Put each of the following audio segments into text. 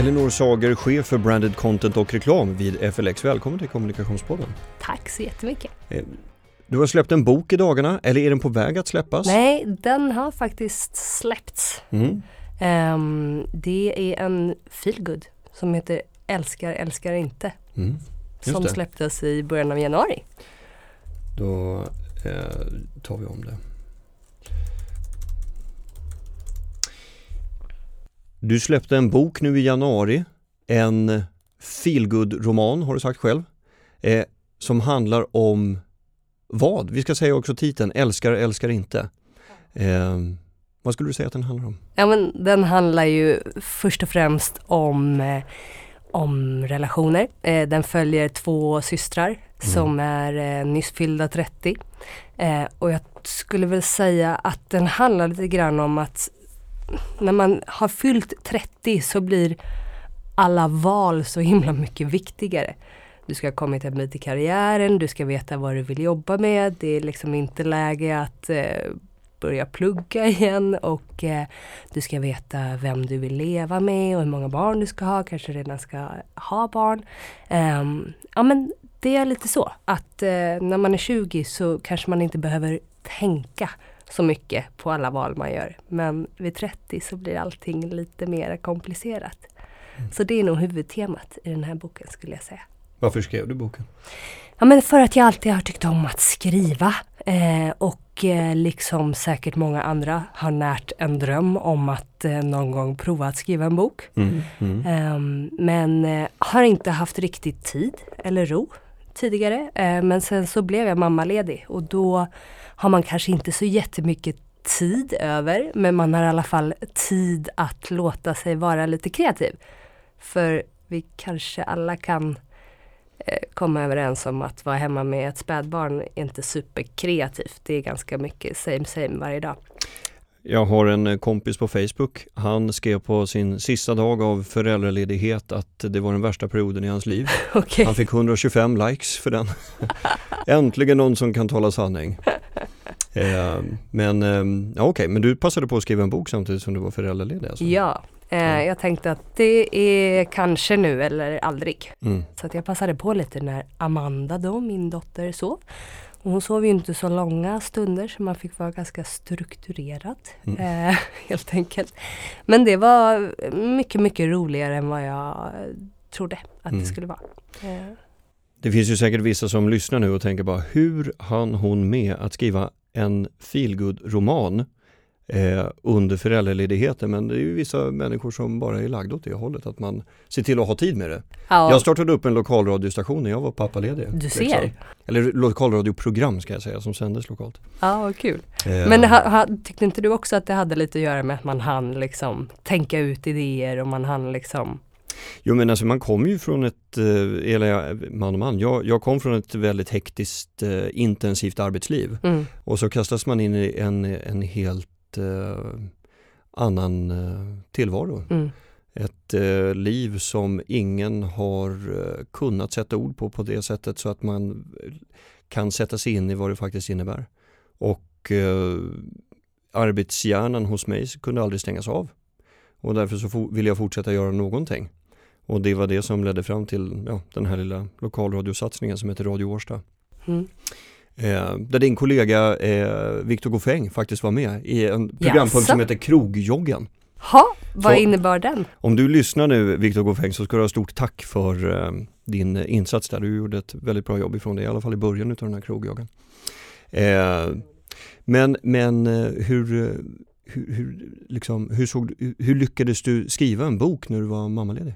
Elinor Sager, chef för branded content och reklam vid FLX. Välkommen till Kommunikationspodden. Tack så jättemycket. Du har släppt en bok i dagarna, eller är den på väg att släppas? Nej, den har faktiskt släppts. Mm. Ehm, det är en feelgood som heter Älskar, älskar inte. Mm. Som det. släpptes i början av januari. Då eh, tar vi om det. Du släppte en bok nu i januari, en feelgood-roman har du sagt själv, eh, som handlar om vad? Vi ska säga också titeln, Älskar, älskar inte. Eh, vad skulle du säga att den handlar om? Ja, men den handlar ju först och främst om, eh, om relationer. Eh, den följer två systrar som är eh, nyss fyllda 30. Eh, och jag skulle väl säga att den handlar lite grann om att när man har fyllt 30 så blir alla val så himla mycket viktigare. Du ska ha kommit en bit i karriären, du ska veta vad du vill jobba med. Det är liksom inte läge att eh, börja plugga igen och eh, du ska veta vem du vill leva med och hur många barn du ska ha, kanske redan ska ha barn. Um, ja men det är lite så att eh, när man är 20 så kanske man inte behöver tänka så mycket på alla val man gör. Men vid 30 så blir allting lite mer komplicerat. Så det är nog huvudtemat i den här boken skulle jag säga. Varför skrev du boken? Ja men för att jag alltid har tyckt om att skriva eh, och eh, liksom säkert många andra har närt en dröm om att eh, någon gång prova att skriva en bok. Mm. Mm. Ehm, men eh, har inte haft riktigt tid eller ro tidigare. Eh, men sen så blev jag mammaledig och då har man kanske inte så jättemycket tid över men man har i alla fall tid att låta sig vara lite kreativ. För vi kanske alla kan eh, komma överens om att vara hemma med ett spädbarn är inte superkreativt. Det är ganska mycket same same varje dag. Jag har en eh, kompis på Facebook. Han skrev på sin sista dag av föräldraledighet att det var den värsta perioden i hans liv. Okej. Han fick 125 likes för den. Äntligen någon som kan tala sanning. Eh, men eh, ja, okej, men du passade på att skriva en bok samtidigt som du var föräldraledig? Alltså. Ja, eh, jag tänkte att det är kanske nu eller aldrig. Mm. Så att jag passade på lite när Amanda då, min dotter, sov. Och hon sov ju inte så långa stunder så man fick vara ganska strukturerad Mm. eh, helt enkelt. Men det var mycket, mycket roligare än vad jag trodde att Mm. det skulle vara. Eh, Det finns ju säkert vissa som lyssnar nu och tänker bara hur hann hon med att skriva en feelgood-roman eh, under föräldraledigheten? Men det är ju vissa människor som bara är lagda åt det hållet, att man ser till att ha tid med det. ja, Jag startade upp en lokalradiostation när jag var pappaledig. du liksom. ser. Eller lokalradioprogram ska jag säga, som sändes lokalt. Ja, vad kul. Eh, Men ha, ha, tyckte inte du också att det hade lite att göra med att man hann liksom tänka ut idéer och man hann liksom Jo men alltså man kommer ju från ett, eh, eller man och man, jag, jag kom från ett väldigt hektiskt eh, intensivt arbetsliv mm, och så kastas man in i en, en helt eh, annan eh, tillvaro. mm, Ett eh, liv som ingen har kunnat sätta ord på på det sättet så att man kan sätta sig in i vad det faktiskt innebär. Och eh, arbetshjärnan hos mig kunde aldrig stängas av. Och därför så ville jag fortsätta göra någonting. Och det var det som ledde fram till ja, den här lilla lokalradiosatsningen som heter Radio Årsta. mm. Eh, där din kollega eh, Viktor Goffeng faktiskt var med i en programpunkt Jaså? som heter Krogjoggen. Ha, vad Så- innebar den? Om du lyssnar nu Viktor Goffeng så ska du ha stort tack för eh, din insats där. Du gjorde ett väldigt bra jobb ifrån det, i alla fall i början av den här krogjoggen. Eh, men men eh, hur, eh, hur, hur, liksom, hur, såg, hur lyckades du skriva en bok när du var mammaledig?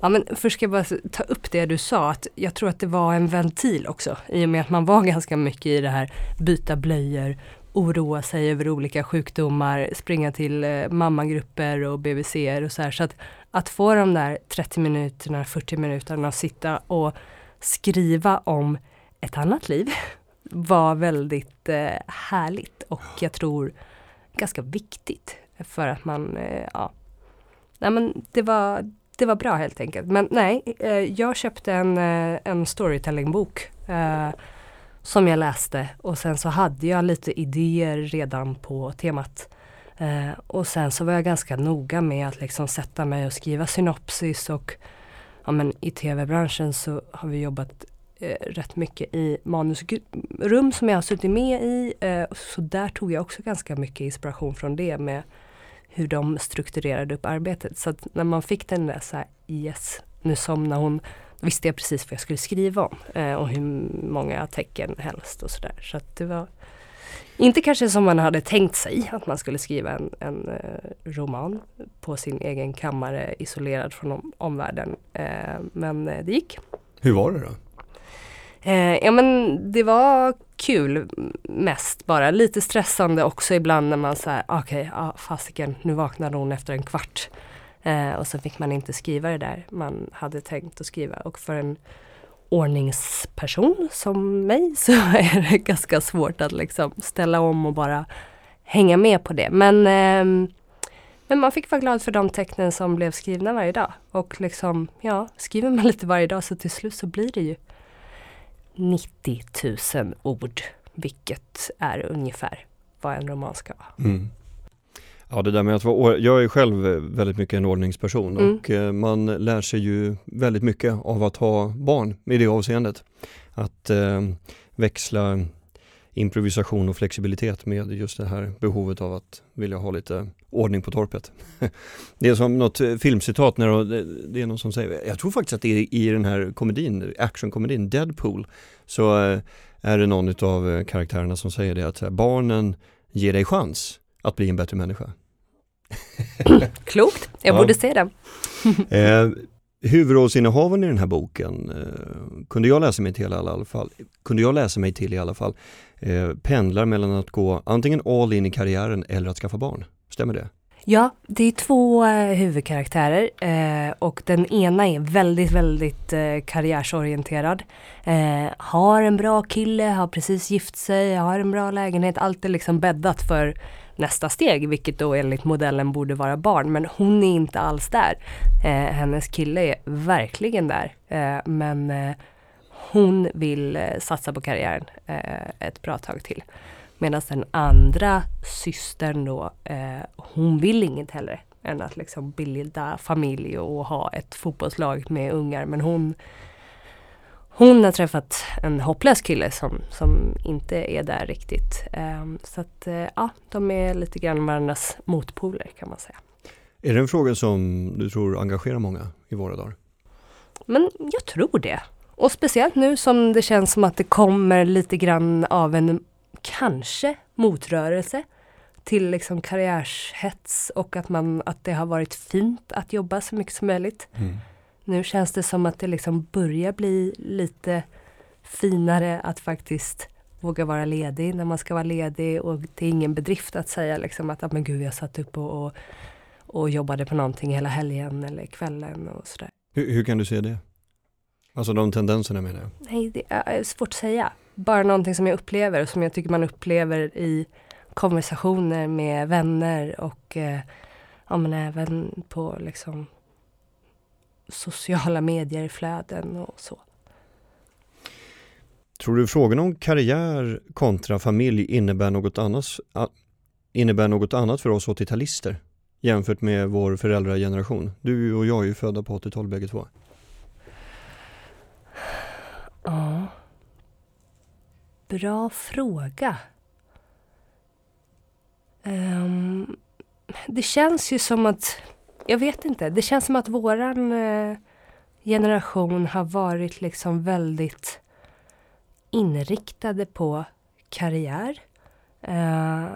Ja, men först ska jag bara ta upp det du sa, att jag tror att det var en ventil också. I och med att man var ganska mycket i det här byta blöjor, oroa sig över olika sjukdomar, springa till eh, mammagrupper och BVC och så här. Så att, att få de där 30 minuterna, 40 minuterna att sitta och skriva om ett annat liv var väldigt eh, härligt och jag tror ganska viktigt för att man, eh, ja, nej men det var, det var bra helt enkelt. Men nej, eh, jag köpte en, eh, en storytellingbok eh, som jag läste och sen så hade jag lite idéer redan på temat. Eh, och sen så var jag ganska noga med att liksom sätta mig och skriva synopsis och ja, men i tv-branschen så har vi jobbat eh, rätt mycket i manusrum som jag har suttit med i. Eh, så där tog jag också ganska mycket inspiration från det med hur de strukturerade upp arbetet. Så att när man fick den där så här, yes, nu somnar hon, visste jag precis vad jag skulle skriva om eh, och hur många tecken helst och sådär. Så att det var inte kanske som man hade tänkt sig att man skulle skriva en, en eh, roman på sin egen kammare isolerad från om, omvärlden. Eh, men eh, det gick. Hur var det då? Eh, ja men det var kul mest bara. Lite stressande också ibland när man säger okej, okay, ah, fasiken, nu vaknade hon efter en kvart. Eh, och så fick man inte skriva det där man hade tänkt att skriva. Och för en ordningsperson som mig så är det ganska svårt att liksom ställa om och bara hänga med på det. Men, eh, men man fick vara glad för de tecknen som blev skrivna varje dag. Och liksom, ja, skriver man lite varje dag så till slut så blir det ju 90 000 ord, vilket är ungefär vad en roman ska vara. Mm. Ja det där med att vara, jag är själv väldigt mycket en ordningsperson mm. och eh, man lär sig ju väldigt mycket av att ha barn i det avseendet. Att eh, växla improvisation och flexibilitet med just det här behovet av att vilja ha lite ordning på torpet. Det är som något filmcitat när det är någon som säger, jag tror faktiskt att det är i den här komedin, actionkomedin Deadpool, så eh, är det någon av eh, karaktärerna som säger det att barnen ger dig chans att bli en bättre människa. Klokt, jag ja. borde se den huvudrollsinnehavaren i den här boken eh, kunde jag läsa mig till i alla fall, kunde jag läsa mig till i alla fall, eh, pendlar mellan att gå antingen all in i karriären eller att skaffa barn. Stämmer det? Ja, det är två eh, huvudkaraktärer eh, och den ena är väldigt, väldigt eh, karriärsorienterad. Eh, har en bra kille, har precis gift sig, har en bra lägenhet. Allt är liksom bäddat för nästa steg, vilket då enligt modellen borde vara barn. Men hon är inte alls där. Eh, hennes kille är verkligen där. Eh, men eh, hon vill eh, satsa på karriären eh, ett bra tag till. Medan den andra systern då, eh, hon vill inget heller än att liksom bilda familj och ha ett fotbollslag med ungar. Men hon hon har träffat en hopplös kille som, som inte är där riktigt. Um, så att uh, ja, de är lite grann varandras motpoler kan man säga. Är det en fråga som du tror engagerar många i våra dagar? Men jag tror det. Och speciellt nu som det känns som att det kommer lite grann av en kanske motrörelse till liksom karriärshets och att, man, att det har varit fint att jobba så mycket som möjligt. Mm. Nu känns det som att det liksom börjar bli lite finare att faktiskt våga vara ledig när man ska vara ledig och det är ingen bedrift att säga liksom att ah, men gud jag satt upp och, och, och jobbade på någonting hela helgen eller kvällen och sådär. Hur, hur kan du se det? Alltså de tendenserna menar jag. Nej, det är svårt att säga. Bara någonting som jag upplever och som jag tycker man upplever i konversationer med vänner och eh, ja, men även på liksom sociala medier-flöden och så. Tror du frågan om karriär kontra familj innebär något annat, innebär något annat för oss 80-talister jämfört med vår föräldrageneration? Du och jag är ju födda på 80-talet bägge två. Ja. Bra fråga. Um, det känns ju som att jag vet inte. Det känns som att våran eh, generation har varit liksom väldigt inriktade på karriär. Uh,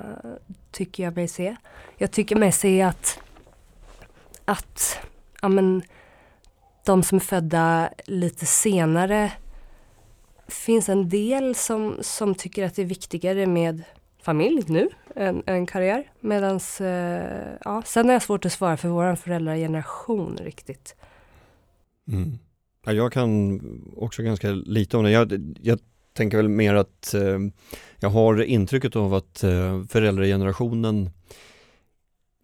tycker jag mig se. Jag tycker mig se att, att ja, men, de som är födda lite senare finns en del som, som tycker att det är viktigare med familj nu en, en karriär. Medans, eh, ja, sen är jag svårt att svara för vår föräldrageneration riktigt. Mm. Ja, jag kan också ganska lite om det. Jag, jag tänker väl mer att eh, jag har intrycket av att eh, föräldragenerationen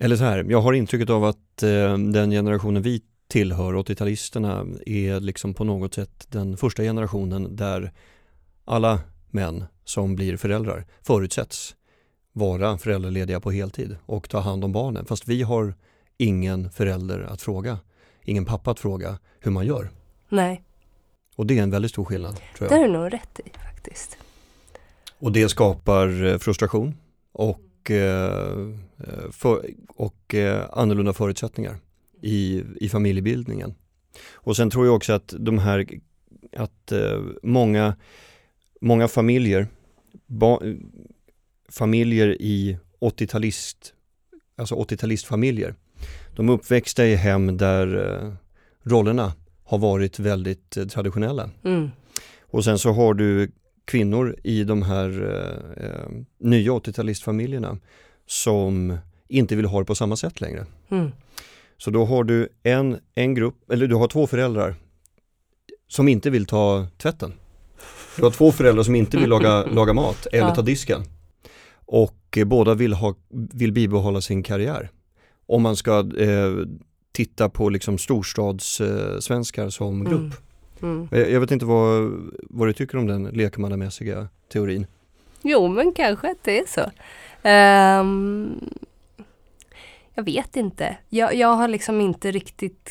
eller så här, jag har intrycket av att eh, den generationen vi tillhör, 80-talisterna, är liksom på något sätt den första generationen där alla män som blir föräldrar förutsätts vara föräldralediga på heltid och ta hand om barnen. Fast vi har ingen förälder att fråga, ingen pappa att fråga hur man gör. Nej. Och det är en väldigt stor skillnad. Tror jag. Det är du nog rätt i faktiskt. Och det skapar eh, frustration och, eh, för, och eh, annorlunda förutsättningar i, i familjebildningen. Och sen tror jag också att de här, att många, många familjer, familjer i 80-talist, alltså 80-talistfamiljer, de uppväxta i hem där rollerna har varit väldigt eh, traditionella. Mm. Och sen så har du kvinnor i de här eh, eh nya 80-talistfamiljerna som inte vill ha det på samma sätt längre. Mm. Så då har du en, en grupp, eller du har två föräldrar som inte vill ta tvätten. Du har två föräldrar som inte vill laga, laga mat eller ja. ta disken. Och eh, båda vill, ha, vill bibehålla sin karriär. Om man ska eh, titta på liksom storstadssvenskar eh, som mm. grupp. Mm. Mm. Jag vet inte vad, vad du tycker om den lekmannamässiga teorin? Jo men kanske att det är så. Um, jag vet inte. Jag, jag har liksom inte riktigt,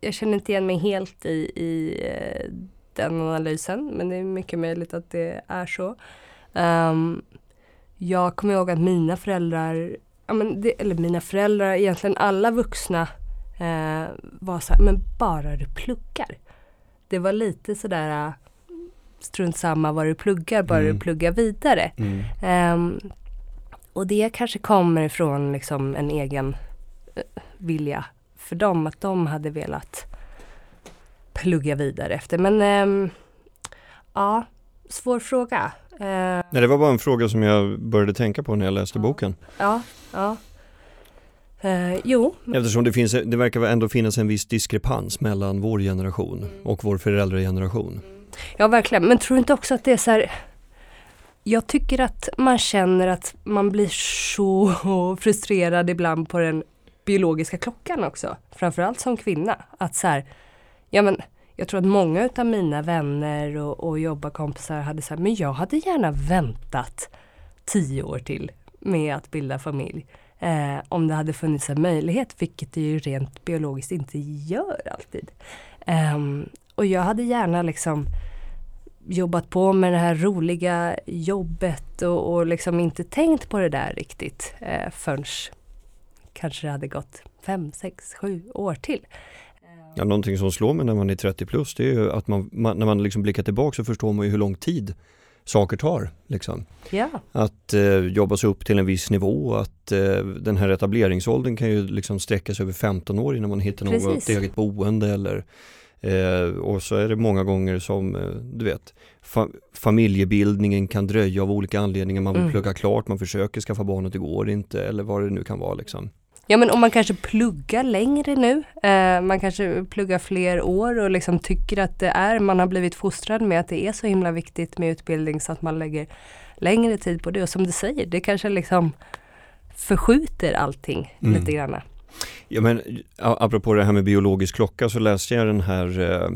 jag känner inte igen mig helt i, i uh, den analysen men det är mycket möjligt att det är så. Um, jag kommer ihåg att mina föräldrar, ja, men det, eller mina föräldrar, egentligen alla vuxna eh, var så här, men bara du pluggar. Det var lite sådär strunt samma vad du pluggar, bara mm. du pluggar vidare. Mm. Um, och det kanske kommer ifrån liksom en egen uh, vilja för dem, att de hade velat plugga vidare efter. Men um, ja, svår fråga. Uh, Nej, det var bara en fråga som jag började tänka på när jag läste ja, boken. Ja, ja. Eh, jo. Eftersom det, finns, det verkar ändå finnas en viss diskrepans mellan vår generation mm. och vår föräldrageneration. Ja, verkligen. Men tror du inte också att det är så här jag tycker att man känner att man blir så frustrerad ibland på den biologiska klockan också. Framförallt som kvinna. Att så här, ja men jag tror att många utav mina vänner och, och jobbarkompisar hade sagt, men jag hade gärna väntat tio år till med att bilda familj. Eh, om det hade funnits en möjlighet, vilket det ju rent biologiskt inte gör alltid. Eh, och jag hade gärna liksom jobbat på med det här roliga jobbet och, och liksom inte tänkt på det där riktigt eh, förrän kanske det hade gått fem, sex, sju år till. Ja, någonting som slår mig när man är 30 plus det är ju att man, man när man liksom blickar tillbaka så förstår man ju hur lång tid saker tar. Liksom. Ja. Att eh, jobba sig upp till en viss nivå, att eh, den här etableringsåldern kan ju liksom sträcka sig över 15 år innan man hittar Precis. något eget boende eller eh, och så är det många gånger som, eh, du vet, fa familjebildningen kan dröja av olika anledningar, man vill mm. plugga klart, man försöker skaffa barn och det går inte eller vad det nu kan vara liksom. Ja men om man kanske pluggar längre nu, eh, man kanske pluggar fler år och liksom tycker att det är, man har blivit fostrad med att det är så himla viktigt med utbildning så att man lägger längre tid på det. Och som du säger, det kanske liksom förskjuter allting mm. lite grann. Ja men apropå det här med biologisk klocka så läste jag den här eh,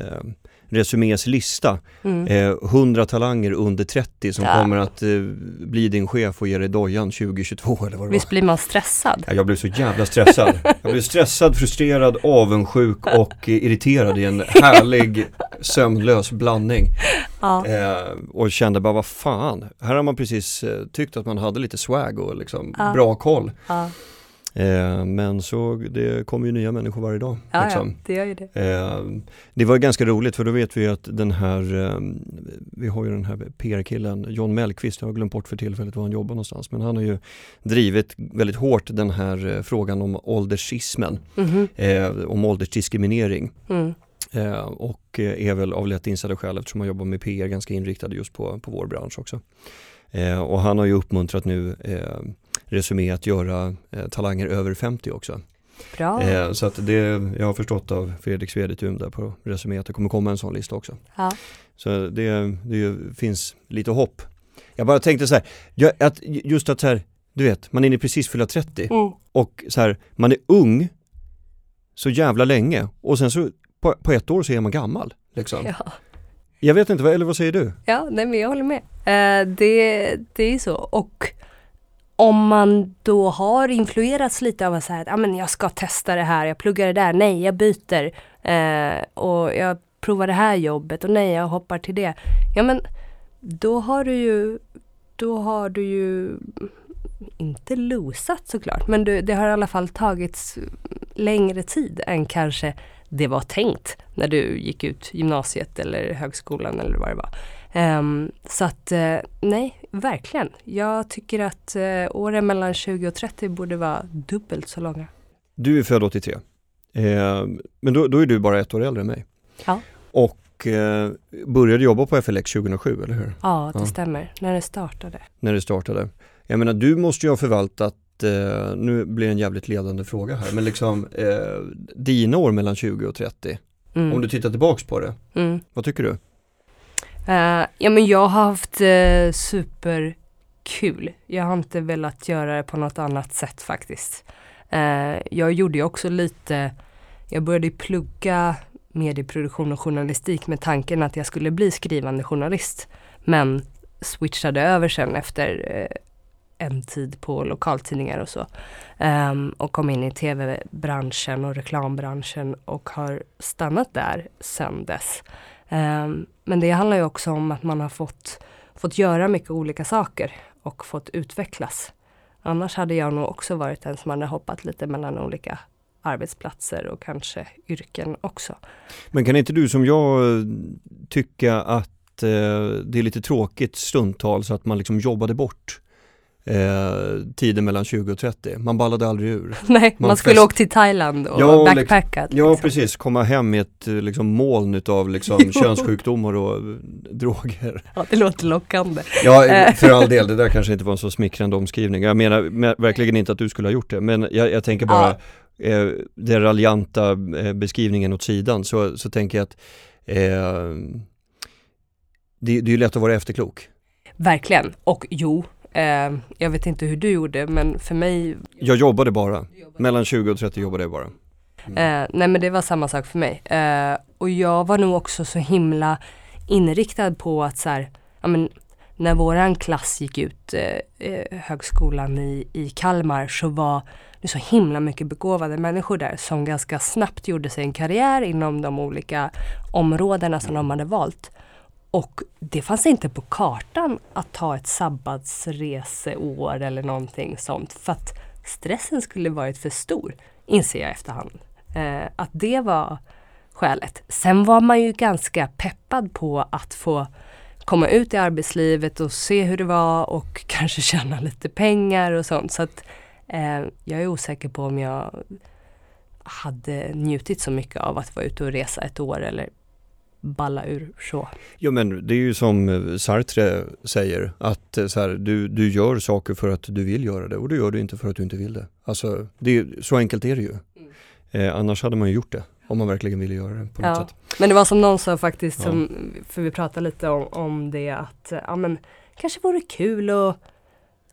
eh, Resumés lista. Mm. Eh, 100 talanger under 30 som ja. kommer att eh, bli din chef och ge dig dojan 2022 eller vad det Visst blir man stressad? Ja, jag blev så jävla stressad. Jag blev stressad, frustrerad, avundsjuk och irriterad i en härlig sömnlös blandning. Ja. Eh, och kände bara vad fan, här har man precis eh, tyckt att man hade lite swag och liksom bra koll. Eh, men så det kommer ju nya människor varje dag. Ja, liksom. ja det gör ju det. Eh, det var ganska roligt för då vet vi att den här, eh, vi har ju den här PR-killen John Mellqvist, jag har glömt bort för tillfället var han jobbar någonstans, men han har ju drivit väldigt hårt den här frågan om åldersismen, Mhm. eh, om åldersdiskriminering. Mm. Eh, och är väl av lätt insedda skäl eftersom han jobbar med PR ganska inriktad just på, på vår bransch också. Eh, och han har ju uppmuntrat nu eh, Resumé att göra eh, talanger över 50 också. Bra. Eh, så att det, jag har förstått av Fredrik Svedetun där på Resumé att det kommer komma en sån lista också. Ja. Så det, det finns lite hopp. Jag bara tänkte så här, att just att så här, du vet, man är precis fylla 30 Mm. och så här, man är ung så jävla länge och sen så på, på ett år så är man gammal. Liksom. Ja. Jag vet inte, eller vad säger du? Ja, nej men jag håller med. Eh, det, det är så. Och om man då har influerats lite av att säga att ah, men jag ska testa det här, jag pluggar det där, nej jag byter eh, och jag provar det här jobbet och nej jag hoppar till det. Ja men då har du ju, då har du ju inte losat såklart, men du, det har i alla fall tagits längre tid än kanske det var tänkt när du gick ut gymnasiet eller högskolan eller vad det var. Ehm, så att eh, nej, verkligen. Jag tycker att uh, åren mellan 20 och 30 borde vara dubbelt så långa. Du är född 83. Eh, men då, då är du bara ett år äldre än mig. Ja. Och eh, började jobba på FLX 2007, eller hur? Ja, det Ja. stämmer. När det startade. När det startade. Jag menar, du måste ju ha förvaltat, eh, nu blir det en jävligt ledande fråga här, men liksom eh, dina år mellan 20 och 30. Mm. Om du tittar tillbaks på det, Mm. vad tycker du? Uh, ja men jag har haft uh, superkul. Jag har inte velat göra det på något annat sätt faktiskt. Uh, jag gjorde ju också lite, jag började ju plugga medieproduktion och journalistik med tanken att jag skulle bli skrivande journalist. Men switchade över sen efter en tid på lokaltidningar och så. Um, och kom in i tv-branschen och reklambranschen och har stannat där sen dess. Ehm, men det handlar ju också om att man har fått, fått göra mycket olika saker och fått utvecklas. Annars hade jag nog också varit den som hade hoppat lite mellan olika arbetsplatser och kanske yrken också. Men kan inte du som jag eh, tycka att eh, det är lite tråkigt stundtals att man liksom jobbade bort eh, tiden mellan 20 och 30? Man ballade aldrig ur. Nej, man, Man skulle fest- åkt till Thailand och Ja, backpackat. Ja liksom. precis, komma hem med ett eh, liksom, moln utav liksom, könssjukdomar och eh, droger. Ja, det låter lockande. Ja, Eh. för all del, det där kanske inte var en så smickrande omskrivning. Jag menar med, verkligen inte att du skulle ha gjort det, men jag, jag tänker bara eh, den raljanta eh, beskrivningen åt sidan så, så tänker jag att eh, det, det är ju lätt att vara efterklok. Verkligen. Och jo, jag vet inte hur du gjorde men för mig, Jag jobbade bara, mellan 20 och 30 jobbade jag bara. eh, nej men det var samma sak för mig. Eh, och jag var nog också så himla inriktad på att så här, ja men när våran klass gick ut eh, eh, högskolan i, i Kalmar så var det så himla mycket begåvade människor där som ganska snabbt gjorde sig en karriär inom de olika områdena som de hade valt. Och det fanns inte på kartan att ta ett sabbatsreseår eller någonting sånt för att stressen skulle varit för stor, inser jag i efterhand. Eh, att det var skälet. Sen var man ju ganska peppad på att få komma ut i arbetslivet och se hur det var och kanske tjäna lite pengar och sånt. Så att eh, jag är osäker på om jag hade njutit så mycket av att vara ute och resa ett år eller balla ur så. Ja men det är ju som eh, Sartre säger att eh, så här, du, du gör saker för att du vill göra det och du gör det inte för att du inte vill det. Alltså det är, så enkelt är det ju. Eh, annars hade man ju gjort det om man verkligen ville göra det på något Ja. sätt. Men det var som någon sa faktiskt, Ja. som, för vi pratade lite om, om det att eh, ja, men, kanske vore kul att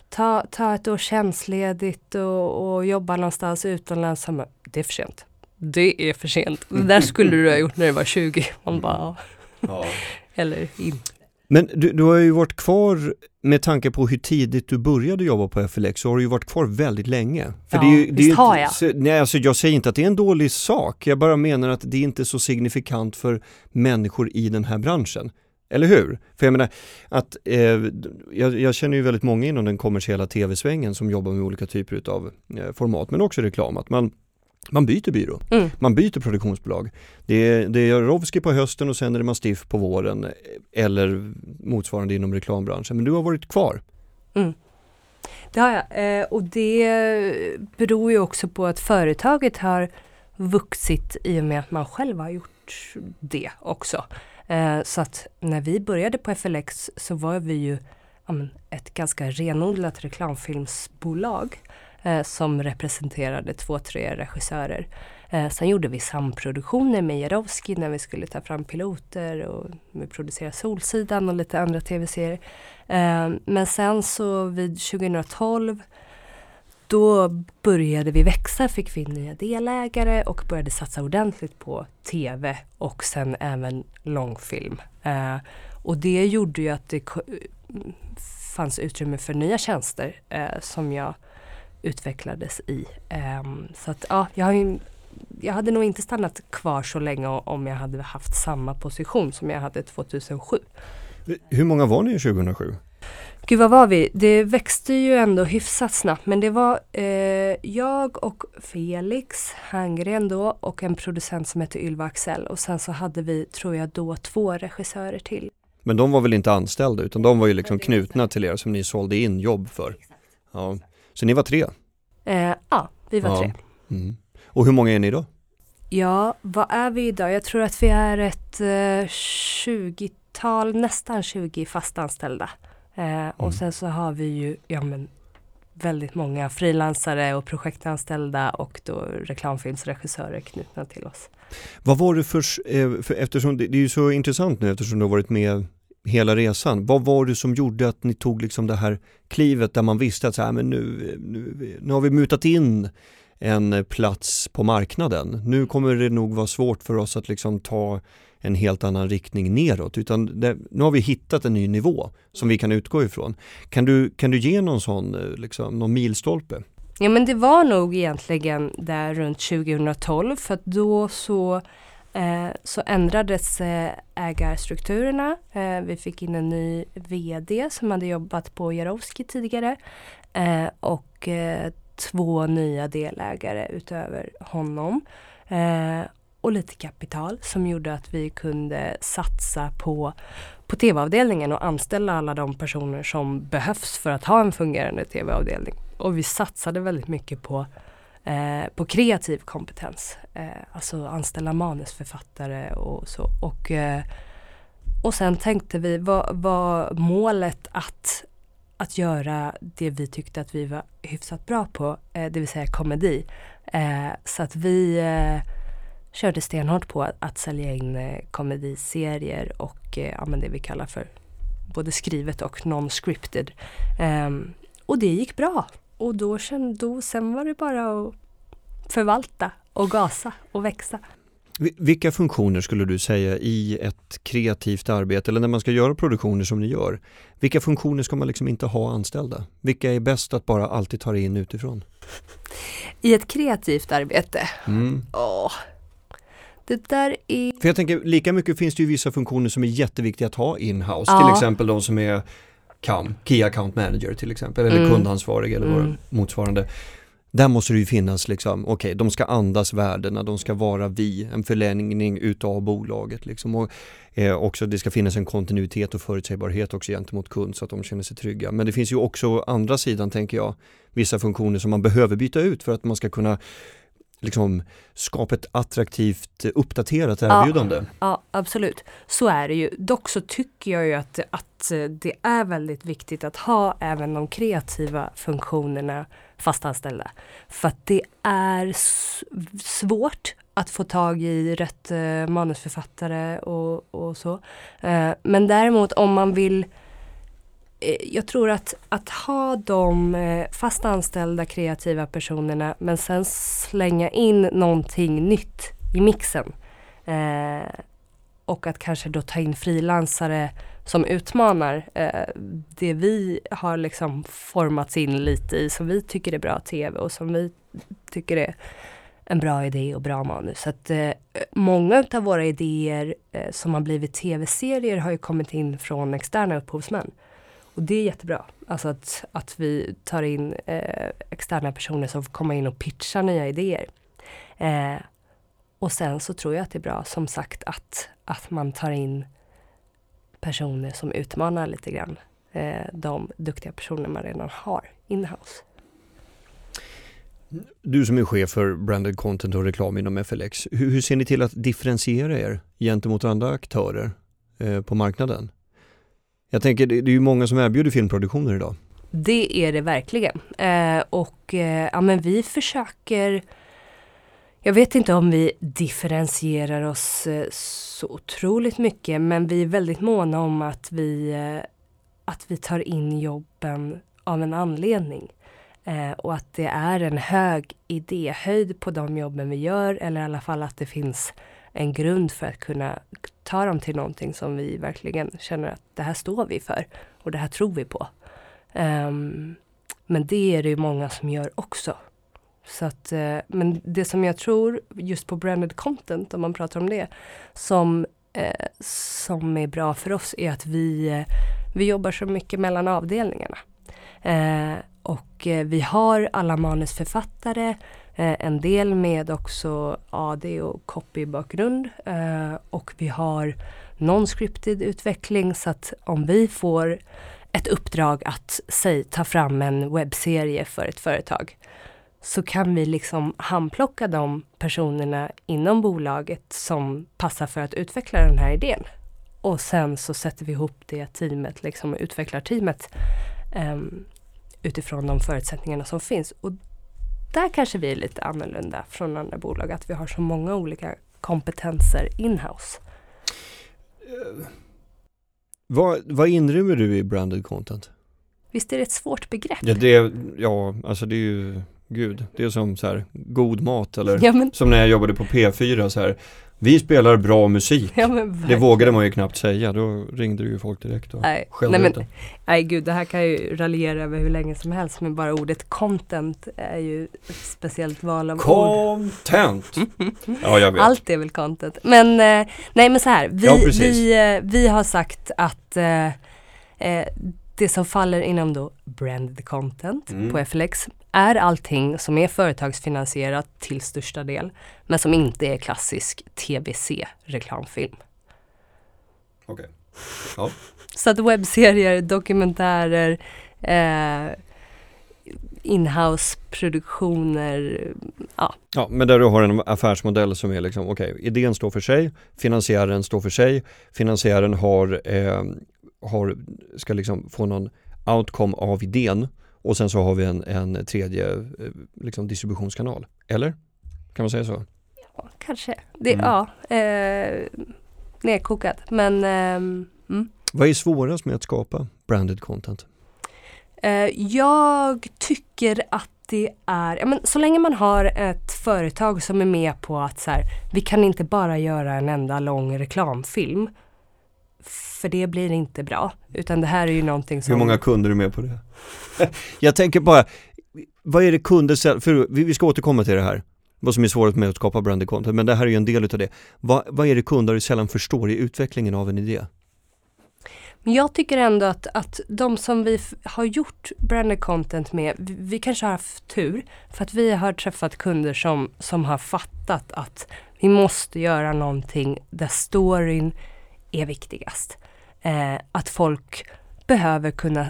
ta, ta ett år tjänstledigt och, och jobba någonstans utomlands. Det är för sent. Det är för sent. Det där skulle du ha gjort när du var 20. Man bara, ja. Eller inte. Men du, du har ju varit kvar med tanke på hur tidigt du började jobba på FLX så har du ju varit kvar väldigt länge. För Ja, det är ju, det visst har jag. Så, nej, alltså jag säger inte att det är en dålig sak, jag bara menar att det är inte så signifikant för människor i den här branschen. Eller hur? För jag menar att eh, jag, jag, känner ju väldigt många inom den kommersiella tv-svängen som jobbar med olika typer av eh, format men också reklam. Att man, man byter byrå, mm. man byter produktionsbolag. Det är, det är Jarovski på hösten och sen är det Mastiff på våren eller motsvarande inom reklambranschen. Men du har varit kvar. Mm. Det har jag eh, och det beror ju också på att företaget har vuxit i och med att man själv har gjort det också. Eh, så att när vi började på FLX så var vi ju ett ganska renodlat reklamfilmsbolag eh, som representerade två, tre regissörer. Eh, sen gjorde vi samproduktioner med Jarowski när vi skulle ta fram piloter och vi producerade Solsidan och lite andra tv-serier. Eh, men sen så vid 2012 då började vi växa, fick vi nya delägare och började satsa ordentligt på tv och sen även långfilm. Eh, och det gjorde ju att det fanns utrymme för nya tjänster eh, som jag utvecklades i. Eh, så att ja, jag, har jag hade nog inte stannat kvar så länge om jag hade haft samma position som jag hade 2007. Hur många var ni 2007? Gud vad var vi? Det växte ju ändå hyfsat snabbt men det var eh, jag och Felix Hangren då och en producent som hette Ylva Axel och sen så hade vi, tror jag då, två regissörer till. Men de var väl inte anställda utan de var ju liksom knutna till er som ni sålde in jobb för? Ja. Så ni var tre? Eh, ja, vi var ja. tre. Mm. Och hur många är ni då? Ja, vad är vi idag? Jag tror att vi är ett eh, 20-tal, nästan 20 fastanställda. Eh, mm. Och sen så har vi ju ja, men, väldigt många frilansare och projektanställda och då reklamfilmsregissörer knutna till oss. Vad var det för, eh, för eftersom det, det är ju så intressant nu eftersom du har varit med hela resan. Vad var det som gjorde att ni tog liksom det här klivet där man visste att så här, men nu, nu, nu har vi mutat in en plats på marknaden. Nu kommer det nog vara svårt för oss att liksom ta en helt annan riktning neråt utan det, nu har vi hittat en ny nivå som vi kan utgå ifrån. Kan du, kan du ge någon sån, eh, liksom, någon milstolpe? Ja men det var nog egentligen där runt 2012 för att då så Eh, så ändrades eh, ägarstrukturerna. Eh, vi fick in en ny VD som hade jobbat på Jarowski tidigare eh, och eh, två nya delägare utöver honom eh, och lite kapital som gjorde att vi kunde satsa på, på tv-avdelningen och anställa alla de personer som behövs för att ha en fungerande tv-avdelning. Och vi satsade väldigt mycket på, eh, på kreativ kompetens. Eh, alltså anställa manusförfattare och så. Och, eh, och sen tänkte vi, vad var målet att, att göra det vi tyckte att vi var hyfsat bra på, eh, det vill säga komedi. Eh, så att vi eh, körde stenhårt på att, att sälja in eh, komediserier och eh, ja, men det vi kallar för både skrivet och non-scripted. Ehm, och det gick bra. Och då, då, sen var det bara att förvalta och gasa och växa. Vilka funktioner skulle du säga i ett kreativt arbete eller när man ska göra produktioner som ni gör? Vilka funktioner ska man liksom inte ha anställda? Vilka är bäst att bara alltid ta in utifrån? I ett kreativt arbete? Mm. Åh, det där är... För jag tänker, lika mycket finns det ju vissa funktioner som är jätteviktiga att ha in-house. Ja. Till exempel de som är CAM, Key Account Manager till exempel, eller mm. kundansvarig eller mm. motsvarande. Där måste det ju finnas liksom, okej, okay, de ska andas värdena, de ska vara vi, en förlängning utav bolaget liksom. Och eh, också det ska finnas en kontinuitet och förutsägbarhet också gentemot kund så att de känner sig trygga. Men det finns ju också andra sidan tänker jag, vissa funktioner som man behöver byta ut för att man ska kunna liksom skapa ett attraktivt uppdaterat erbjudande. Ja, ja, absolut. Så är det ju. Dock så tycker jag ju att, att det är väldigt viktigt att ha även de kreativa funktionerna fastanställda. För att det är svårt att få tag i rätt eh, manusförfattare och, och så. Eh, men däremot om man vill Eh, Eh, jag tror att, att ha de eh, fast anställda kreativa personerna men sen slänga in någonting nytt i mixen. Eh, och att kanske då ta in frilansare som utmanar eh, det vi har liksom formats in lite i som vi tycker är bra tv och som vi tycker är en bra idé och bra manus. Så att, eh, många av våra idéer eh, som har blivit tv-serier har ju kommit in från externa upphovsmän. Och det är jättebra. Alltså att, att vi tar in eh, externa personer som får komma in och pitcha nya idéer. Eh, och sen så tror jag att det är bra, som sagt, att, att man tar in personer som utmanar lite grann eh, de duktiga personer man redan har inhouse. Du som är chef för branded content och reklam inom FLX, hur, hur ser ni till att differentiera er gentemot andra aktörer eh, på marknaden? Jag tänker, det, är ju många som erbjuder filmproduktioner idag. Det är det verkligen. Eh, och eh, ja, men vi försöker jag vet inte om vi differentierar oss eh, så otroligt mycket men vi är väldigt måna om att vi, eh, att vi tar in jobben av en anledning. Eh, och att det är en hög idéhöjd på de jobben vi gör eller i alla fall att det finns en grund för att kunna ta dem till någonting som vi verkligen känner att det här står vi för och det här tror vi på. Um, men det är det ju många som gör också. Så att, uh, men det som jag tror just på branded content, om man pratar om det, som, uh, som är bra för oss är att vi, uh, vi jobbar så mycket mellan avdelningarna. Och vi har alla manusförfattare, Eh, en del med också AD och copy-bakgrund eh, och vi har non-scripted utveckling så att om vi får ett uppdrag att säg, ta fram en webbserie för ett företag så kan vi liksom handplocka de personerna inom bolaget som passar för att utveckla den här idén. Och sen så sätter vi ihop det teamet, liksom utvecklarteamet um, utifrån de förutsättningarna som finns. Och där kanske vi är lite annorlunda från andra bolag, att vi har så många olika kompetenser inhouse. Uh, vad, vad inrymmer du i branded content? Visst är det ett svårt begrepp? Ja, det, ja alltså det är ju gud, det är som så här god mat eller ja, men... som när jag jobbade på P4 så här vi spelar bra musik. Ja, det vågade man ju knappt säga, då ringde ju folk direkt och nej, nej, men, nej gud, det här kan ju raljera över hur länge som helst men bara ordet content är ju ett speciellt val av content. ord. Content! ja, jag vet. Allt är väl content. Men eh, nej men så här, vi, ja, vi, eh, vi har sagt att eh, eh, det som faller inom då branded content mm. på FLX är allting som är företagsfinansierat till största del, men som inte är klassisk TVC-reklamfilm. Okej. Okay. Ja. Så att webbserier, dokumentärer, eh, inhouse-produktioner, ja. Ja, men där du har en affärsmodell som är liksom, okej, okay, idén står för sig, finansiären står för sig, finansiären har, eh, har ska liksom få någon outcome av idén och sen så har vi en, en tredje eh, liksom, distributionskanal. Eller? Kan man säga så? Ja, kanske. Det, mm. Ja, eh, nedkokat. Men eh, mm. Vad är svårast med att skapa branded content? Eh, jag tycker att det är, ja, men så länge man har ett företag som är med på att så här, vi kan inte bara göra en enda lång reklamfilm för det blir inte bra. Utan det här är ju någonting som... Hur många kunder är med på det? jag tänker bara, vad är det kunder, för vi ska återkomma till det här, vad som är svårast med att skapa branded content, men det här är ju en del utav det. Vad, vad är det kunder sällan förstår i utvecklingen av en idé? Men jag tycker ändå att, att de som vi har gjort branded content med, vi, vi, kanske har haft tur för att vi har träffat kunder som, som har fattat att vi måste göra någonting där storyn är viktigast. Eh, att folk behöver kunna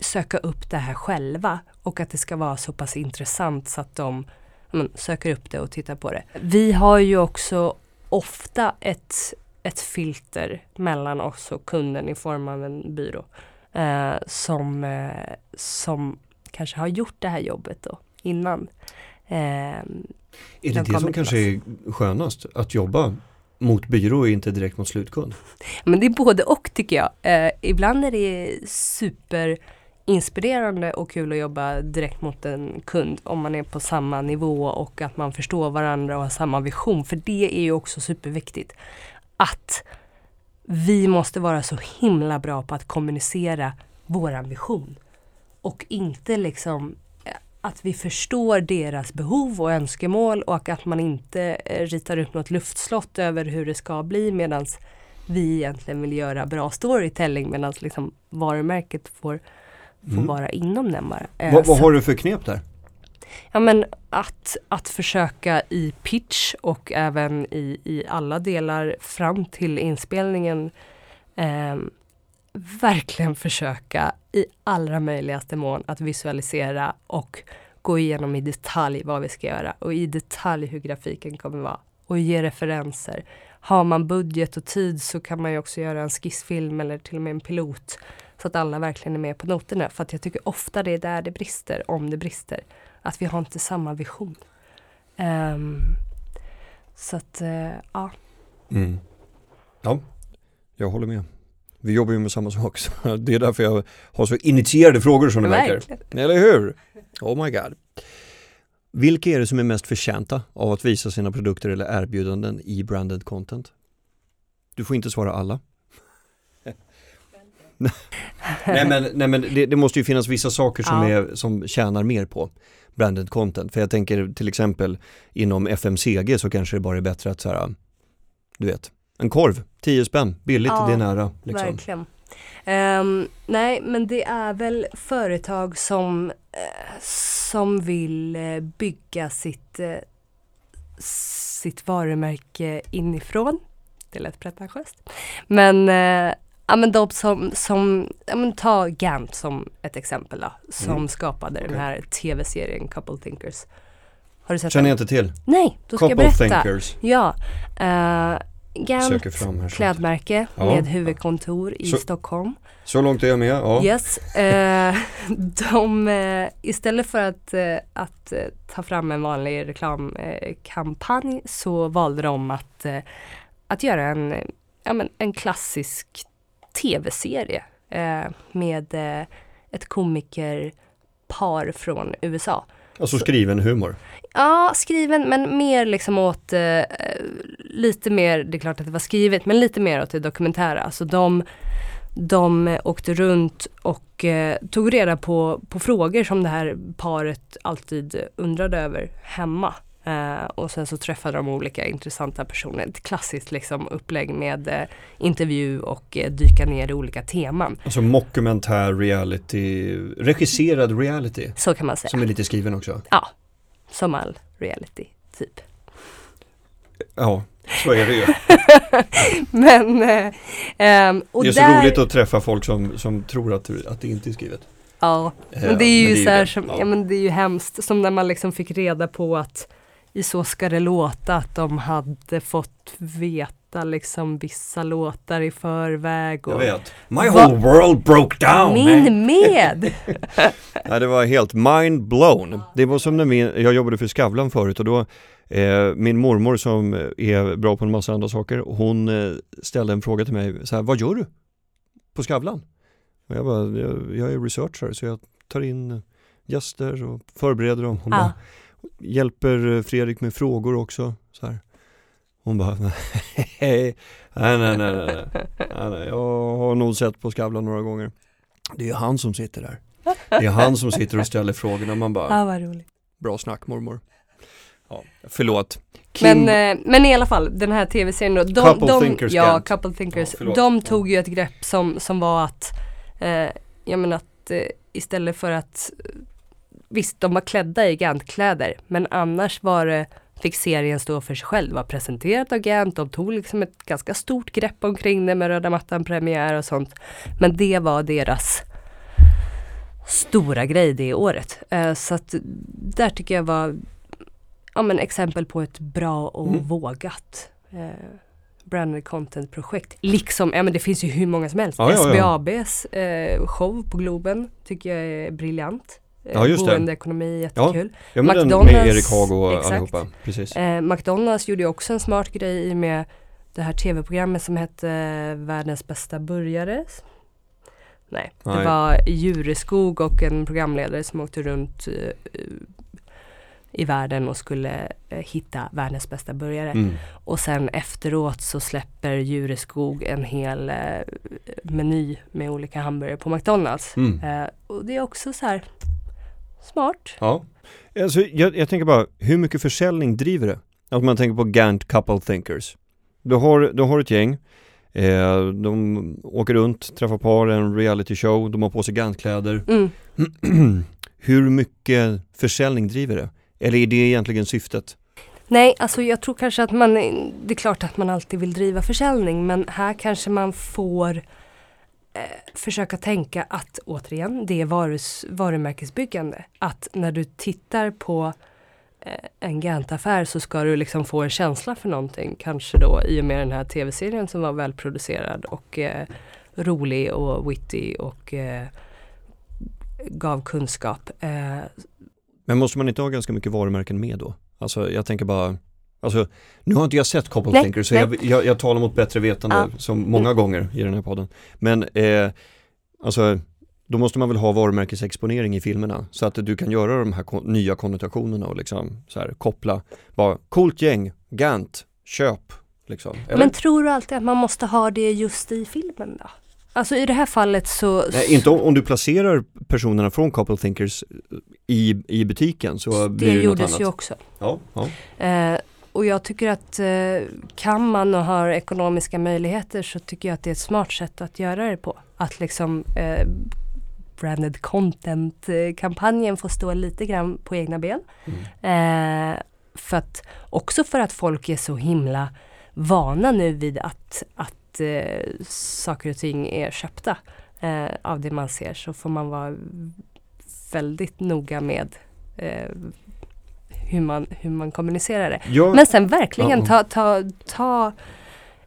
söka upp det här själva och att det ska vara så pass intressant så att de men, söker upp det och tittar på det. Vi har ju också ofta ett, ett filter mellan oss och kunden i form av en byrå eh, som, eh, som kanske har gjort det här jobbet då innan. Eh, är det de det som kanske är skönast? Att jobba mot byrå och inte direkt mot slutkund? Men det är både och tycker jag. Eh, ibland är det superinspirerande och kul att jobba direkt mot en kund om man är på samma nivå och att man förstår varandra och har samma vision. För det är ju också superviktigt. Att vi måste vara så himla bra på att kommunicera våran vision. Och inte liksom att vi förstår deras behov och önskemål och att man inte eh, ritar upp något luftslott över hur det ska bli medan vi egentligen vill göra bra storytelling medan liksom varumärket får, får Mm. vara inom den bara. Eh, Vad, vad har du för knep där? Ja men att, att försöka i pitch och även i, i alla delar fram till inspelningen ehm, verkligen försöka i allra möjligaste mån att visualisera och gå igenom i detalj vad vi ska göra och i detalj hur grafiken kommer vara och ge referenser. Har man budget och tid så kan man ju också göra en skissfilm eller till och med en pilot så att alla verkligen är med på noterna. För att jag tycker ofta det är där det brister, om det brister. Att vi har inte samma vision. Um, så att, uh, ja. Mm. Ja, jag håller med. Vi jobbar ju med samma sak, så det är därför jag har så initierade frågor som det verkar. Verkligen. Eller hur? Oh my god. Vilka är det som är mest förtjänta av att visa sina produkter eller erbjudanden i branded content? Du får inte svara alla. nej men, nej, men det, det måste ju finnas vissa saker som, Ja. är, som tjänar mer på branded content. För jag tänker till exempel inom FMCG så kanske det bara är bättre att så här, du vet, en korv, 10 spänn, billigt, Ja, det är nära. Liksom. Verkligen. Ehm, nej, men det är väl företag som, eh, som vill eh, bygga sitt, eh, sitt varumärke inifrån. Det lät pretentiöst. Men, eh, ja, men de som, som ja, men ta Gant som ett exempel då, som Mm. skapade Okej. den här tv-serien Couple Thinkers. Har du sett Känner den? jag inte till. Nej, då ska jag Couple berätta. thinkers. Ja, uh, Här. klädmärke Ja. med huvudkontor i Så- Stockholm. Så långt är jag med, ja. Yes. Eh, de, eh, istället för att, eh, att ta fram en vanlig reklamkampanj så valde de att, att göra en, ja, men en klassisk tv-serie med ett komikerpar från USA. Alltså skriven humor. Ja, skriven men mer liksom åt eh, lite mer, det är klart att det var skrivet, men lite mer åt det dokumentära. Alltså de, de åkte runt och eh, tog reda på, på frågor som det här paret alltid undrade över hemma. Eh, och sen så träffade de olika intressanta personer. Ett klassiskt liksom upplägg med eh, intervju och eh, dyka ner i olika teman. Alltså mockumentär reality, regisserad reality. Så kan man säga. Som är lite skriven också. Ja, som all reality typ. Ja, så är det ju. Men, och det är så där, roligt att träffa folk som, som tror att, att det inte är skrivet. Ja, men det är ju så här det. som, Ja. ja. men det är ju hemskt, som när man liksom fick reda på att i Så ska det låta att de hade fått veta liksom vissa låtar i förväg. Jag Och vet. My Va- whole world broke down! Min med! Nej, det var helt mind blown. Det var som när min, jag jobbade för Skavlan förut och då eh, min mormor som är bra på en massa andra saker, hon eh, ställde en fråga till mig, så här, vad gör du på Skavlan? Och jag bara, jag, jag är researcher så jag tar in gäster och förbereder dem. Hon Ja. bara, hjälper Fredrik med frågor också. Så här. Hon bara, nej, nej, nej, nej, nej, nej, nej, jag har nog sett på Skavlan några gånger. Det är han som sitter där. Det är han som sitter och ställer frågorna. Man bara, Ja, vad roligt. bra snack mormor. Ja, förlåt. Kim, Men, eh, men i alla fall, den här tv-serien då. De, Couple de, Thinkers Ja. Couple Thinkers. Ja, de tog ju ett grepp som, som var att, eh, jag menar att eh, istället för att, visst de var klädda i Gant-kläder, men annars var det, fick serien stå för sig själv. Var presenterat av Gant, de tog liksom ett ganska stort grepp omkring det med röda mattan-premiär och sånt. Men det var deras stora grej det året. Eh, så att där tycker jag var ja, men exempel på ett bra och Mm. vågat eh, branded content-projekt. Liksom, ja men det finns ju hur många som helst. Ja. SBABs eh, show på Globen tycker jag är briljant. Eh, Ja, just det. Boendeekonomi, jättekul. ja, men den med McDonald's, Erik Haag och exakt. allihopa. Precis. Eh, McDonalds gjorde också en smart grej med det här tv-programmet som hette Världens bästa burgare. Nej, det Nej. var Djureskog och en programledare som åkte runt eh, i världen och skulle eh, hitta världens bästa burgare. Mm. Och sen efteråt så släpper Djureskog en hel eh, meny med olika hamburgare på McDonalds. Mm. Eh, och det är också så här smart. Ja. Alltså, jag, jag tänker bara, hur mycket försäljning driver det? Att man tänker på Gantt couple thinkers. Du har, du har ett gäng, eh, de åker runt, träffar par, en reality show, de har på sig Gantt-kläder. Mm. hur mycket försäljning driver det? Eller är det egentligen syftet? Nej, alltså jag tror kanske att man, det är klart att man alltid vill driva försäljning men här kanske man får Eh, försöka tänka att återigen, det är varus, varumärkesbyggande. Att när du tittar på eh, en Gant-affär så ska du liksom få en känsla för någonting. Kanske då i och med den här tv-serien som var välproducerad och eh, rolig och witty och eh, gav kunskap. Eh, Men måste man inte ha ganska mycket varumärken med då? Alltså jag tänker bara Alltså, nu har inte jag sett Couple Nej, Thinker så jag, jag, jag talar mot bättre vetande Ja. som många gånger i den här podden. Men eh, alltså, då måste man väl ha varumärkesexponering i filmerna så att du kan göra de här ko- nya konnotationerna och liksom så här koppla, bara coolt gäng, Gant, köp, liksom. Men tror du alltid att man måste ha det just i filmen då? Alltså i det här fallet så... Nej, inte om, om du placerar personerna från Couple Thinkers i, i butiken så blir Det det, något gjordes annat. ju också. Ja, ja. Eh, och jag tycker att eh, kan man och har ekonomiska möjligheter så tycker jag att det är ett smart sätt att göra det på. Att liksom eh, branded content-kampanjen får stå lite grann på egna ben. Mm. Eh, för att, också för att folk är så himla vana nu vid att, att eh, saker och ting är köpta eh, av det man ser så får man vara väldigt noga med eh, hur, man, hur man kommunicerar det. Ja, Men sen verkligen ta, ta, ta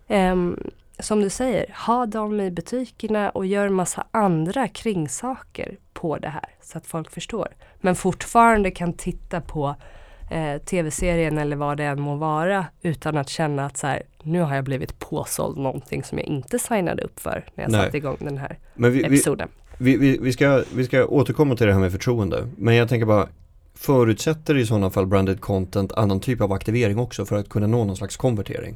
ehm, som du säger, ha dem i butikerna och gör massa andra kringsaker på det här så att folk förstår. Men fortfarande kan titta på eh, tv-serien eller vad det än må vara utan att känna att så här, nu har jag blivit påsåld någonting som jag inte signade upp för när jag Nej. satte igång den här vi, episoden. vi, vi, vi, ska, vi ska återkomma till det här med förtroende. Men jag tänker bara, förutsätter i sådana fall branded content annan typ av aktivering också för att kunna nå någon slags konvertering?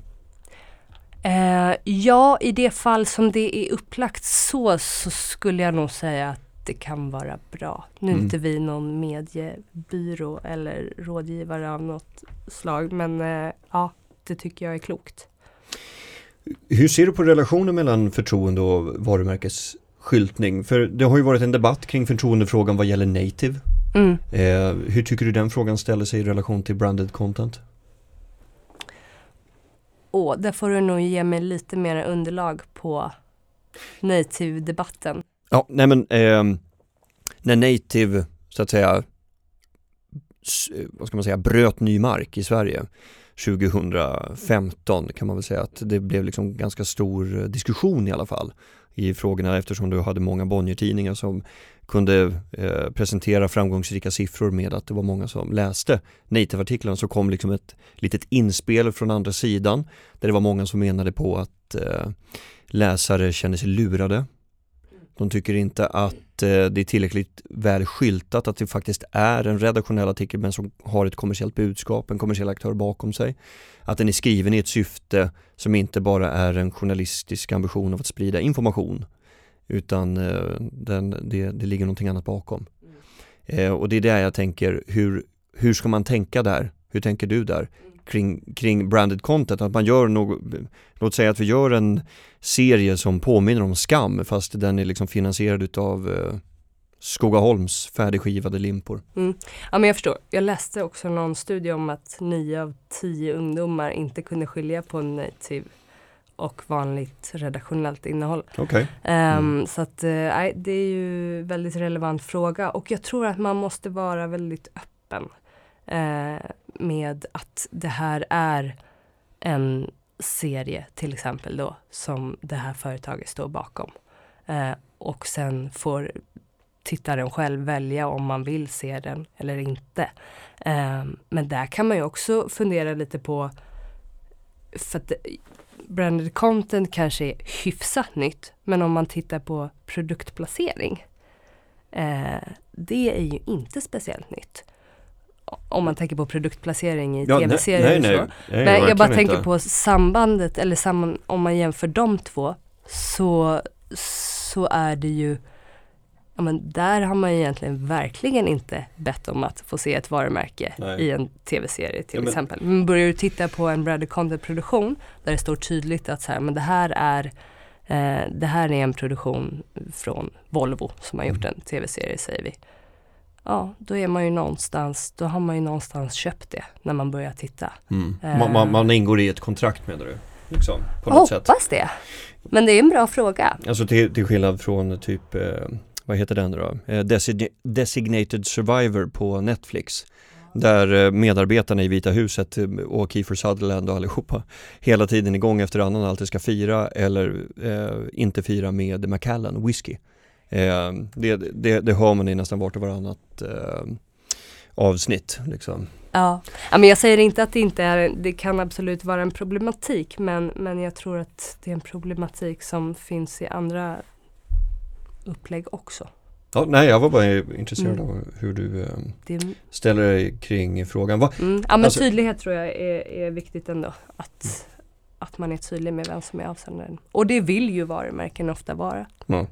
Eh, ja, i det fall som det är upplagt så, så skulle jag nog säga att det kan vara bra. Nu är Mm. inte vi någon mediebyrå eller rådgivare av något slag, men eh, ja, det tycker jag är klokt. Hur ser du på relationen mellan förtroende och varumärkesskyltning? För det har ju varit en debatt kring förtroendefrågan vad gäller native. Mm. Eh, hur tycker du den frågan ställer sig i relation till branded content? Och där får du nog ge mig lite mer underlag på native-debatten. Ja, nej men ehm, när native så att säga vad ska man säga, bröt ny mark i Sverige 2015 kan man väl säga att det blev liksom ganska stor diskussion i alla fall i frågorna eftersom du hade många Bonnier-tidningar som kunde eh, presentera framgångsrika siffror med att det var många som läste native-artiklarna så kom liksom ett litet inspel från andra sidan där det var många som menade på att eh, läsare känner sig lurade. De tycker inte att eh, det är tillräckligt väl skyltat att det faktiskt är en redaktionell artikel men som har ett kommersiellt budskap, en kommersiell aktör bakom sig. Att den är skriven i ett syfte som inte bara är en journalistisk ambition av att sprida information utan eh, den, det, det ligger någonting annat bakom. Eh, och det är där jag tänker, hur, hur ska man tänka där? Hur tänker du där? Kring, kring branded content, att man gör något, låt säga att vi gör en serie som påminner om Skam fast den är liksom finansierad utav eh, Skogaholms färdigskivade limpor. Ja men jag förstår. Jag läste också någon studie om att nio av tio ungdomar inte kunde skilja på native och vanligt redaktionellt innehåll. Okej. Ehm, Så att eh, det är ju en väldigt relevant fråga och jag tror att man måste vara väldigt öppen eh, med att det här är en serie till exempel då som det här företaget står bakom. Eh, och sen får tittaren själv välja om man vill se den eller inte. Eh, men där kan man ju också fundera lite på för att branded content kanske är hyfsat nytt men om man tittar på produktplacering eh, det är ju inte speciellt nytt. Om man tänker på produktplacering i Ja, tv-serier och så. nej, nej, Men jag bara tänker inte. på sambandet eller samman, om man jämför de två så, så är det ju ja men där har man egentligen verkligen inte bett om att få se ett varumärke Nej. i en tv-serie till Ja, men- exempel. Men börjar du titta på en branded content-produktion där det står tydligt att så här, men det här är eh, det här är en produktion från Volvo som har gjort Mm. en tv-serie säger vi. Ja, då är man ju någonstans, då har man ju någonstans köpt det när man börjar titta. Mm. Eh. Man, man, man ingår i ett kontrakt menar du? Liksom, på något sätt. hoppas det. Men det är en bra fråga. Alltså till, till skillnad från typ, eh, vad heter den då? Eh, Design- Designated Survivor på Netflix. Där eh, medarbetarna i Vita huset eh, och Kiefer Sutherland och allihopa hela tiden igång efter annan alltid ska fira eller eh, inte fira med Macallan whisky. Eh, det, det, det hör man i nästan vart och varannat eh, avsnitt. Liksom. Ja. ja, men jag säger inte att det inte är, det kan absolut vara en problematik men, men jag tror att det är en problematik som finns i andra upplägg också. Ja, nej, jag var bara intresserad Mm. av hur du eh, Det, ställer dig kring frågan. Va? mm, ja men Alltså- tydlighet tror jag är, är viktigt ändå. Att, att man är tydlig med vem som är avsändaren. Och det vill ju varumärken ofta vara. Ja.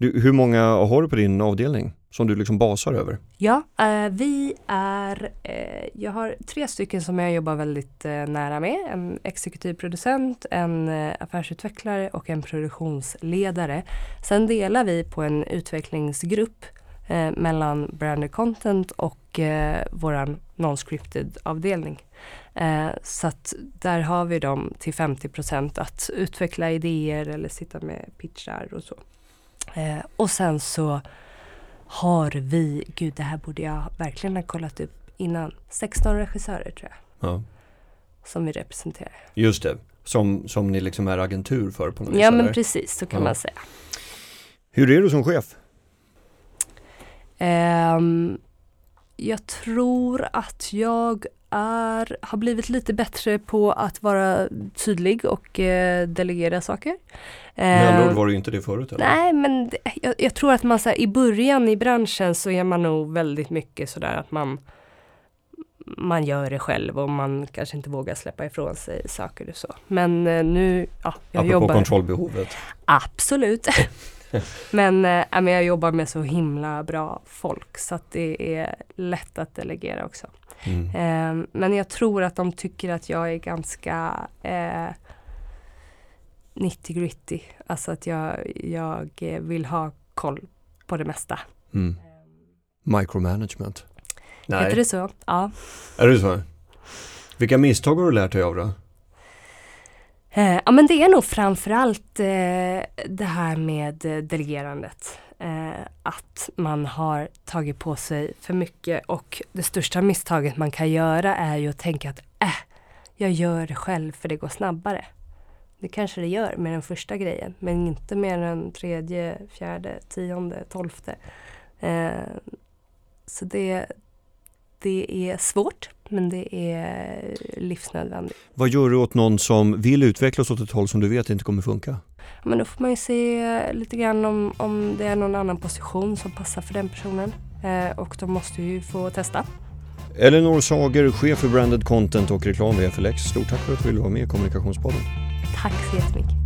Du, hur många har du på din avdelning som du liksom basar över? Ja, eh, vi är, eh, jag har tre stycken som jag jobbar väldigt eh, nära med. En exekutiv producent, en eh, affärsutvecklare och en produktionsledare. Sen delar vi på en utvecklingsgrupp eh, mellan branded content och eh, vår non-scripted avdelning. Eh, så att där har vi dem till 50% att utveckla idéer eller sitta med pitchar och så. Eh, och sen så har vi, gud det här borde jag verkligen ha kollat upp innan, 16 regissörer tror jag Ja. som vi representerar. Just det, som, som ni liksom är agentur för på något vis? Ja men precis, så kan Ja. man säga. Hur är du som chef? Ehm, jag tror att jag är, har blivit lite bättre på att vara tydlig och eh, delegera saker. Med andra ord var du inte det förut eller? Nej, men det, jag, jag tror att man så här, i början i branschen så är man nog väldigt mycket sådär att man man gör det själv och man kanske inte vågar släppa ifrån sig saker och så. Men eh, nu, ja, jag Apropå jobbar... kontrollbehovet. Absolut. men, äh, men jag jobbar med så himla bra folk så att det är lätt att delegera också. Mm. Eh, men jag tror att de tycker att jag är ganska eh, 90 gritty. Alltså att jag, jag eh, vill ha koll på det mesta. Mm. Micromanagement. Heter Nej, det så? Ja. är det så? Vilka misstag har du lärt dig av då? Eh, ja men det är nog framförallt eh, det här med eh, delegerandet. Eh, att man har tagit på sig för mycket och det största misstaget man kan göra är ju att tänka att äh, jag gör det själv för det går snabbare. Det kanske det gör med den första grejen men inte med den tredje, fjärde, tionde, tolfte. Eh, så det, det är svårt men det är livsnödvändigt. Vad gör du åt någon som vill utvecklas åt ett håll som du vet inte kommer funka? Men då får man ju se lite grann om, om det är någon annan position som passar för den personen. Eh, och de måste ju få testa. Elinor Sager, chef för branded content och reklam vid FLX. Stort tack för att du ville vara med i Kommunikationspodden. Tack så jättemycket.